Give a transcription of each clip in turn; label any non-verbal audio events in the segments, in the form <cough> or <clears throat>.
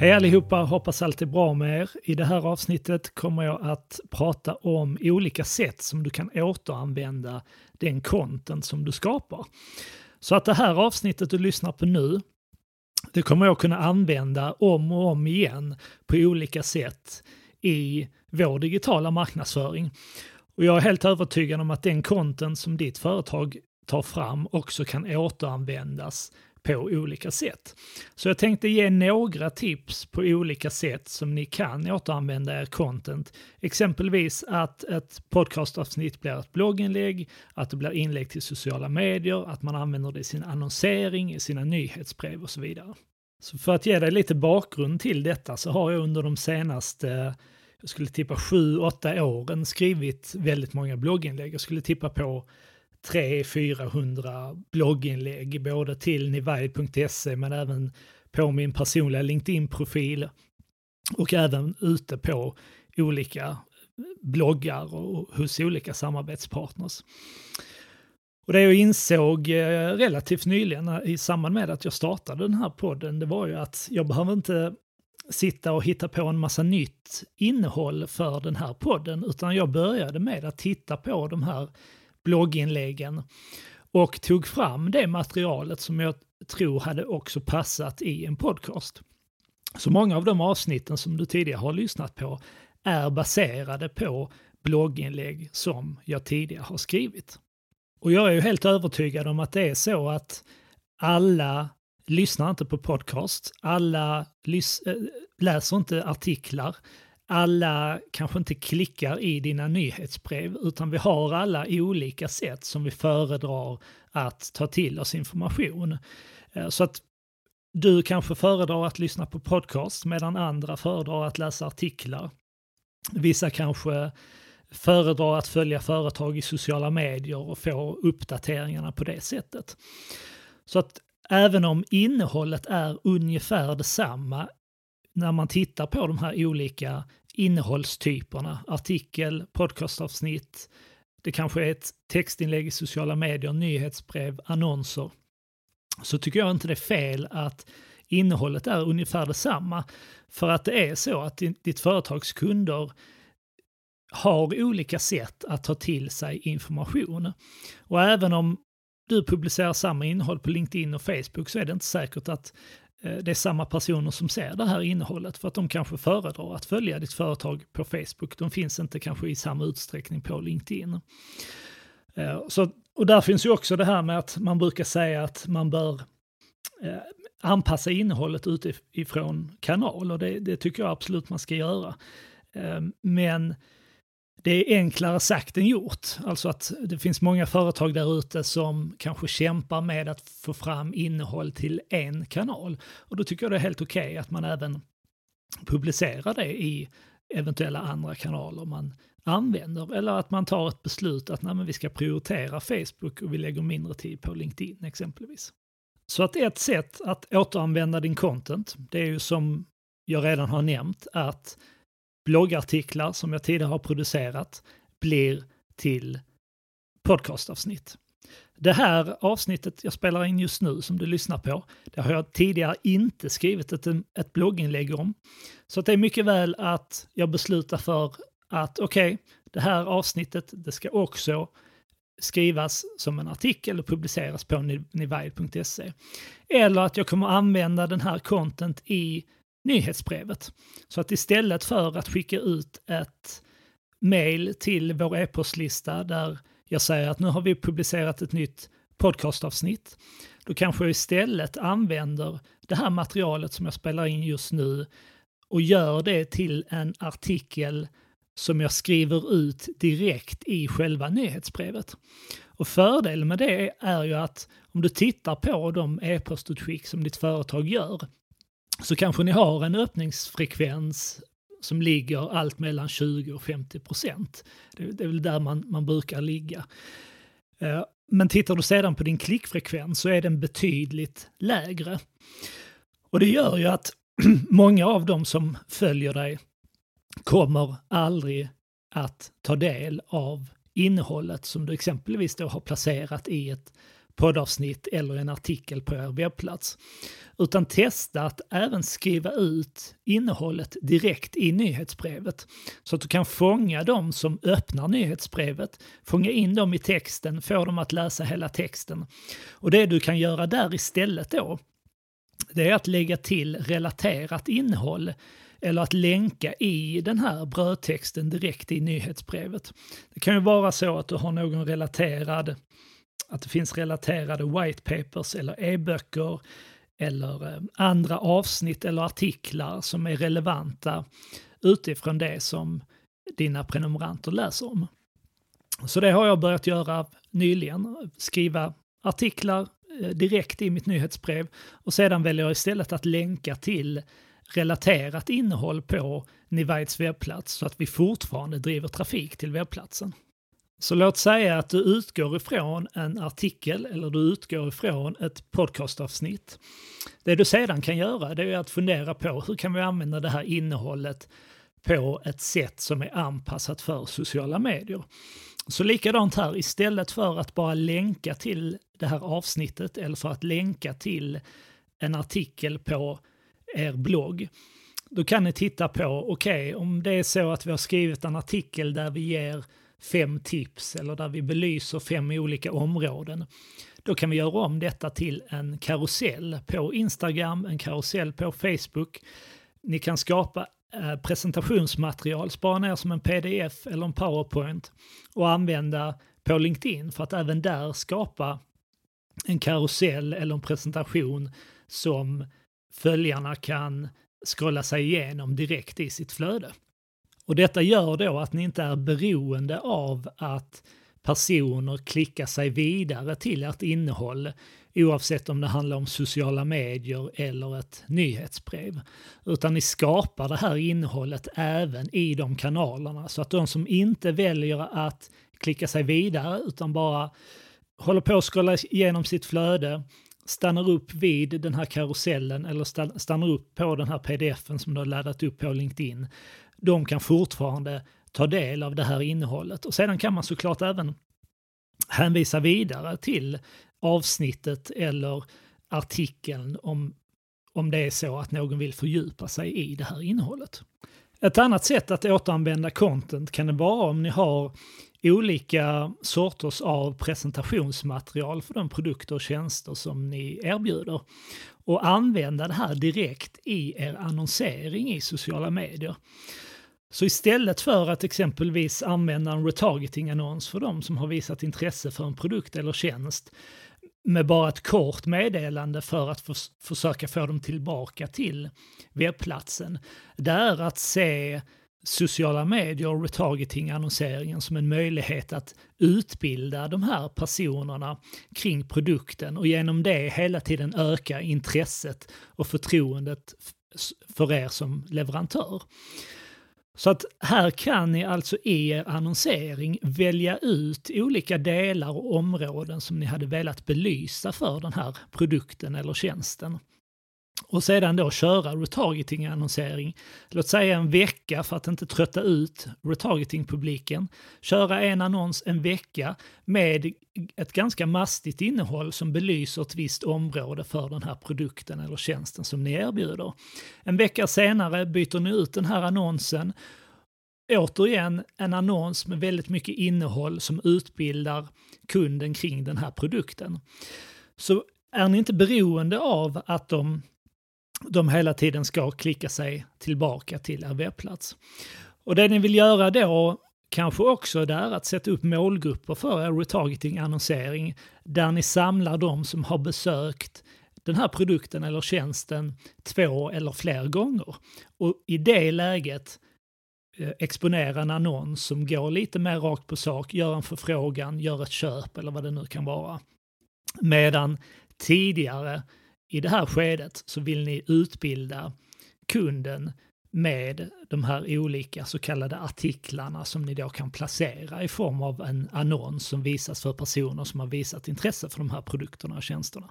Hej allihopa, hoppas allt är bra med er. I det här avsnittet kommer jag att prata om olika sätt som du kan återanvända den content som du skapar. Så att det här avsnittet du lyssnar på nu, det kommer jag kunna använda om och om igen på olika sätt i vår digitala marknadsföring. Och jag är helt övertygad om att den content som ditt företag tar fram också kan återanvändas på olika sätt. Så jag tänkte ge några tips på olika sätt som ni kan återanvända er content. Exempelvis att ett podcastavsnitt blir ett blogginlägg, att det blir inlägg till sociala medier, att man använder det i sin annonsering, i sina nyhetsbrev och så vidare. Så för att ge dig lite bakgrund till detta så har jag under de senaste jag skulle tippa 7-8 åren skrivit väldigt många blogginlägg. Jag skulle tippa på 300-400 blogginlägg, både till nivide.se men även på min personliga LinkedIn-profil och även ute på olika bloggar och hos olika samarbetspartners. Och det jag insåg eh, relativt nyligen i samband med att jag startade den här podden, det var ju att jag behöver inte sitta och hitta på en massa nytt innehåll för den här podden, utan jag började med att titta på de här blogginläggen och tog fram det materialet som jag tror hade också passat i en podcast. Så många av de avsnitten som du tidigare har lyssnat på är baserade på blogginlägg som jag tidigare har skrivit. Och jag är ju helt övertygad om att det är så att alla lyssnar inte på podcast, alla äh, läser inte artiklar, alla kanske inte klickar i dina nyhetsbrev, utan vi har alla olika sätt som vi föredrar att ta till oss information. Eh, så att du kanske föredrar att lyssna på podcast medan andra föredrar att läsa artiklar. Vissa kanske föredrar att följa företag i sociala medier och få uppdateringarna på det sättet. Så att även om innehållet är ungefär detsamma när man tittar på de här olika innehållstyperna, artikel, podcastavsnitt, det kanske är ett textinlägg i sociala medier, nyhetsbrev, annonser, så tycker jag inte det är fel att innehållet är ungefär detsamma. För att det är så att ditt företags kunder har olika sätt att ta till sig information. Och även om du publicerar samma innehåll på LinkedIn och Facebook så är det inte säkert att Eh, det är samma personer som ser det här innehållet för att de kanske föredrar att följa ditt företag på Facebook. De finns inte kanske i samma utsträckning på LinkedIn. Eh, så, och där finns ju också det här med att man brukar säga att man bör eh, anpassa innehållet utifrån kanal och det, det tycker jag absolut man ska göra. Men det är enklare sagt än gjort. Alltså att det finns många företag där ute som kanske kämpar med att få fram innehåll till en kanal. Och då tycker jag det är helt okej okay att man även publicerar det i eventuella andra kanaler man använder. Eller att man tar ett beslut att nej, vi ska prioritera Facebook och vi lägger mindre tid på LinkedIn exempelvis. Så att ett sätt att återanvända din content, det är ju som jag redan har nämnt, att bloggartiklar som jag tidigare har producerat blir till podcastavsnitt. Det här avsnittet jag spelar in just nu som du lyssnar på, det har jag tidigare inte skrivit ett, ett blogginlägg om. Så det är mycket väl att jag beslutar för att okej, okay, det här avsnittet, det ska också skrivas som en artikel och publiceras på nivide.se. Eller att jag kommer använda den här content i nyhetsbrevet. Så att istället för att skicka ut ett mail till vår e-postlista där jag säger att nu har vi publicerat ett nytt podcastavsnitt, då kanske jag istället använder det här materialet som jag spelar in just nu och gör det till en artikel som jag skriver ut direkt i själva nyhetsbrevet. Och fördelen med det är ju att om du tittar på de e-postutskick som ditt företag gör så kanske ni har en öppningsfrekvens som ligger allt mellan 20 och 50 procent. Det, det, är väl där man, man brukar ligga. Eh, men tittar du sedan på din klickfrekvens så är den betydligt lägre. Och det gör ju att <clears throat> många av dem som följer dig kommer aldrig att ta del av innehållet som du exempelvis då har placerat i ett poddavsnitt eller en artikel på er webbplats. Utan testa att även skriva ut innehållet direkt i nyhetsbrevet. Så att du kan fånga dem som öppnar nyhetsbrevet, fånga in dem i texten, få dem att läsa hela texten. Och det du kan göra där istället då, det är att lägga till relaterat innehåll eller att länka i den här brödtexten direkt i nyhetsbrevet. Det kan ju vara så att du har någon relaterad, att det finns relaterade white papers eller e-böcker eller eh, andra avsnitt eller artiklar som är relevanta utifrån det som dina prenumeranter läser om. Så det har jag börjat göra nyligen, skriva artiklar eh, direkt i mitt nyhetsbrev och sedan väljer jag istället att länka till relaterat innehåll på Nivides webbplats så att vi fortfarande driver trafik till webbplatsen. Så låt säga att du utgår ifrån en artikel eller du utgår ifrån ett podcastavsnitt. Det du sedan kan göra det är att fundera på hur kan vi använda det här innehållet på ett sätt som är anpassat för sociala medier. Så likadant här, istället för att bara länka till det här avsnittet eller för att länka till en artikel på er blogg. Då kan ni titta på, okej, okay, om det är så att vi har skrivit en artikel där vi ger fem tips eller där vi belyser fem olika områden. Då kan vi göra om detta till en karusell på Instagram, en karusell på Facebook. Ni kan skapa eh, presentationsmaterial, spara ner som en pdf eller en powerpoint och använda på LinkedIn för att även där skapa en karusell eller en presentation som följarna kan scrolla sig igenom direkt i sitt flöde. Och detta gör då att ni inte är beroende av att personer klickar sig vidare till ert innehåll oavsett om det handlar om sociala medier eller ett nyhetsbrev. Utan ni skapar det här innehållet även i de kanalerna så att de som inte väljer att klicka sig vidare utan bara håller på att scrolla igenom sitt flöde stannar upp vid den här karusellen eller stannar upp på den här pdfen som du har laddat upp på LinkedIn, de kan fortfarande ta del av det här innehållet. Och sedan kan man såklart även hänvisa vidare till avsnittet eller artikeln om, om det är så att någon vill fördjupa sig i det här innehållet. Ett annat sätt att återanvända content kan det vara om ni har olika sorters av presentationsmaterial för de produkter och tjänster som ni erbjuder och använda det här direkt i er annonsering i sociala medier. Så istället för att exempelvis använda en retargeting-annons för de som har visat intresse för en produkt eller tjänst med bara ett kort meddelande för att förs försöka få dem tillbaka till webbplatsen, det är att se sociala medier och retargeting-annonseringen som en möjlighet att utbilda de här personerna kring produkten och genom det hela tiden öka intresset och förtroendet för er som leverantör. Så att här kan ni alltså i er annonsering välja ut olika delar och områden som ni hade velat belysa för den här produkten eller tjänsten och sedan då köra retargeting-annonsering, låt säga en vecka för att inte trötta ut retargeting-publiken. Köra en annons en vecka med ett ganska mastigt innehåll som belyser ett visst område för den här produkten eller tjänsten som ni erbjuder. En vecka senare byter ni ut den här annonsen återigen en annons med väldigt mycket innehåll som utbildar kunden kring den här produkten. Så är ni inte beroende av att de de hela tiden ska klicka sig tillbaka till er webbplats. Och det ni vill göra då kanske också är att sätta upp målgrupper för er retargeting-annonsering där ni samlar de som har besökt den här produkten eller tjänsten två eller fler gånger. Och i det läget eh, exponera en annons som går lite mer rakt på sak, gör en förfrågan, gör ett köp eller vad det nu kan vara. Medan tidigare i det här skedet så vill ni utbilda kunden med de här olika så kallade artiklarna som ni då kan placera i form av en annons som visas för personer som har visat intresse för de här produkterna och tjänsterna.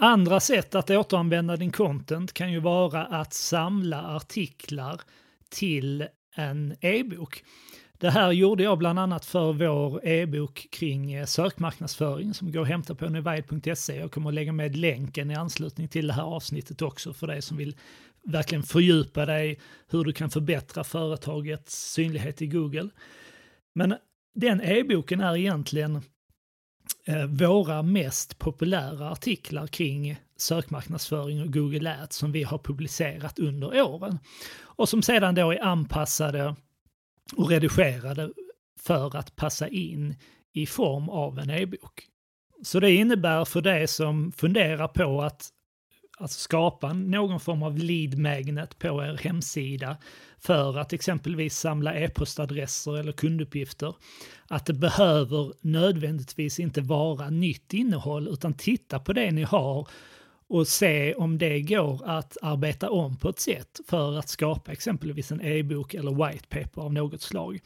Andra sätt att återanvända din content kan ju vara att samla artiklar till en e-bok. Det här gjorde jag bland annat för vår e-bok kring eh, sökmarknadsföring som går att hämta på nivide.se. Jag kommer att lägga med länken i anslutning till det här avsnittet också för dig som vill verkligen fördjupa dig hur du kan förbättra företagets synlighet i Google. Men den e-boken är egentligen eh, våra mest populära artiklar kring sökmarknadsföring och Google Ads som vi har publicerat under åren. Och som sedan då är anpassade och redigerade för att passa in i form av en e-bok. Så det innebär för dig som funderar på att att skapa någon form av lead magnet på er hemsida för att exempelvis samla e-postadresser eller kunduppgifter. Att det behöver nödvändigtvis inte vara nytt innehåll utan titta på det ni har och se om det går att arbeta om på ett sätt för att skapa exempelvis en e-bok eller white paper av något slag.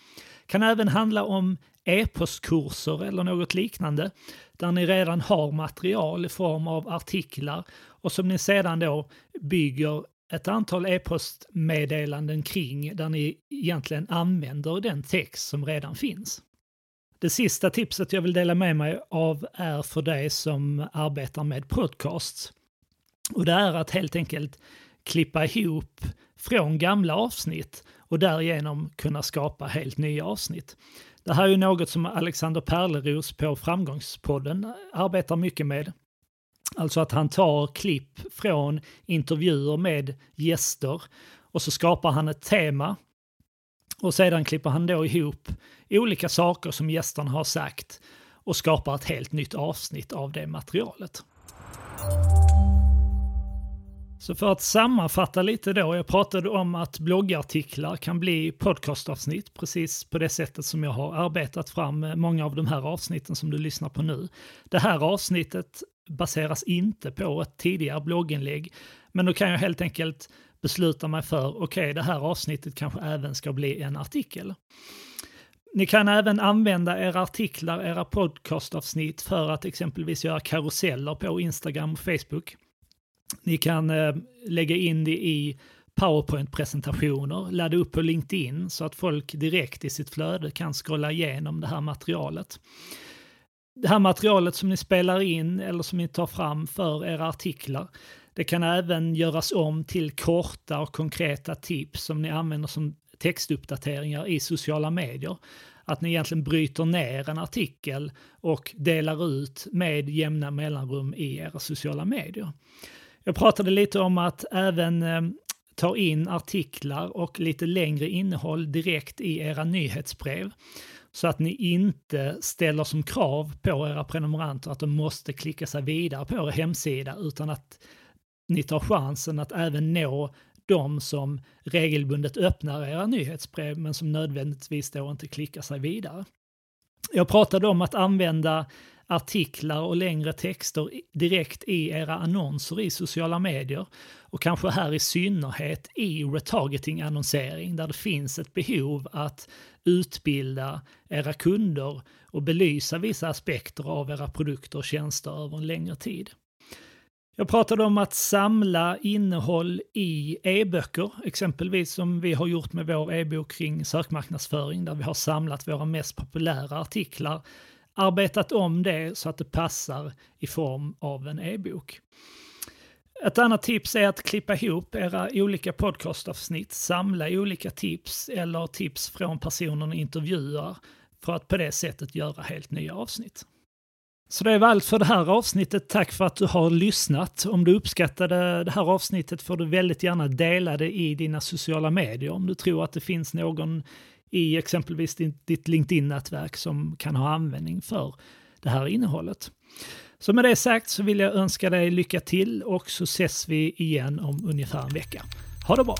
kan även handla om e-postkurser eller något liknande där ni redan har material i form av artiklar och som ni sedan då bygger ett antal e-postmeddelanden kring där ni egentligen använder den text som redan finns. Det sista tipset jag vill dela med mig av är för dig som arbetar med podcasts. Och det är att helt enkelt klippa ihop från gamla avsnitt och därigenom kunna skapa helt nya avsnitt. Det här är ju något som Alexander Perleros på Framgångspodden arbetar mycket med. Alltså att han tar klipp från intervjuer med gäster och så skapar han ett tema och sedan klipper han då ihop olika saker som gästerna har sagt och skapar ett helt nytt avsnitt av det materialet. Så för att sammanfatta lite då, jag pratade om att bloggartiklar kan bli podcastavsnitt precis på det sättet som jag har arbetat fram eh, många av de här avsnitten som du lyssnar på nu. Det här avsnittet baseras inte på ett tidigare blogginlägg, men då kan jag helt enkelt besluta mig för, okej, okay, det här avsnittet kanske även ska bli en artikel. Ni kan även använda era artiklar, era podcastavsnitt för att exempelvis göra karuseller på Instagram och Facebook. Ni kan eh, lägga in det i PowerPoint-presentationer, ladda upp på LinkedIn så att folk direkt i sitt flöde kan scrolla igenom det här materialet. Det här materialet som ni spelar in eller som ni tar fram för era artiklar, det kan även göras om till korta och konkreta tips som ni använder som textuppdateringar i sociala medier. Att ni egentligen bryter ner en artikel och delar ut med jämna mellanrum i era sociala medier. Jag pratade lite om att även eh, ta in artiklar och lite längre innehåll direkt i era nyhetsbrev. Så att ni inte ställer som krav på era prenumeranter att de måste klicka sig vidare på er hemsida utan att ni tar chansen att även nå de som regelbundet öppnar era nyhetsbrev men som nödvändigtvis då inte klickar sig vidare. Jag pratade om att använda artiklar och längre texter direkt i era annonser i sociala medier. Och kanske här i synnerhet i retargeting-annonsering där det finns ett behov att utbilda era kunder och belysa vissa aspekter av era produkter och tjänster över en längre tid. Jag pratade om att samla innehåll i e-böcker, exempelvis som vi har gjort med vår e-bok kring sökmarknadsföring, där vi har samlat våra mest populära artiklar arbetat om det så att det passar i form av en e-bok. Ett annat tips är att klippa ihop era olika podcastavsnitt, samla olika tips eller tips från personer ni intervjuar för att på det sättet göra helt nya avsnitt. Så det var allt för det här avsnittet. Tack för att du har lyssnat. Om du uppskattade det här avsnittet får du väldigt gärna dela det i dina sociala medier om du tror att det finns någon i exempelvis ditt LinkedIn-nätverk som kan ha användning för det här innehållet. Så med det sagt så vill jag önska dig lycka till och så ses vi igen om ungefär en vecka. Ha det bra!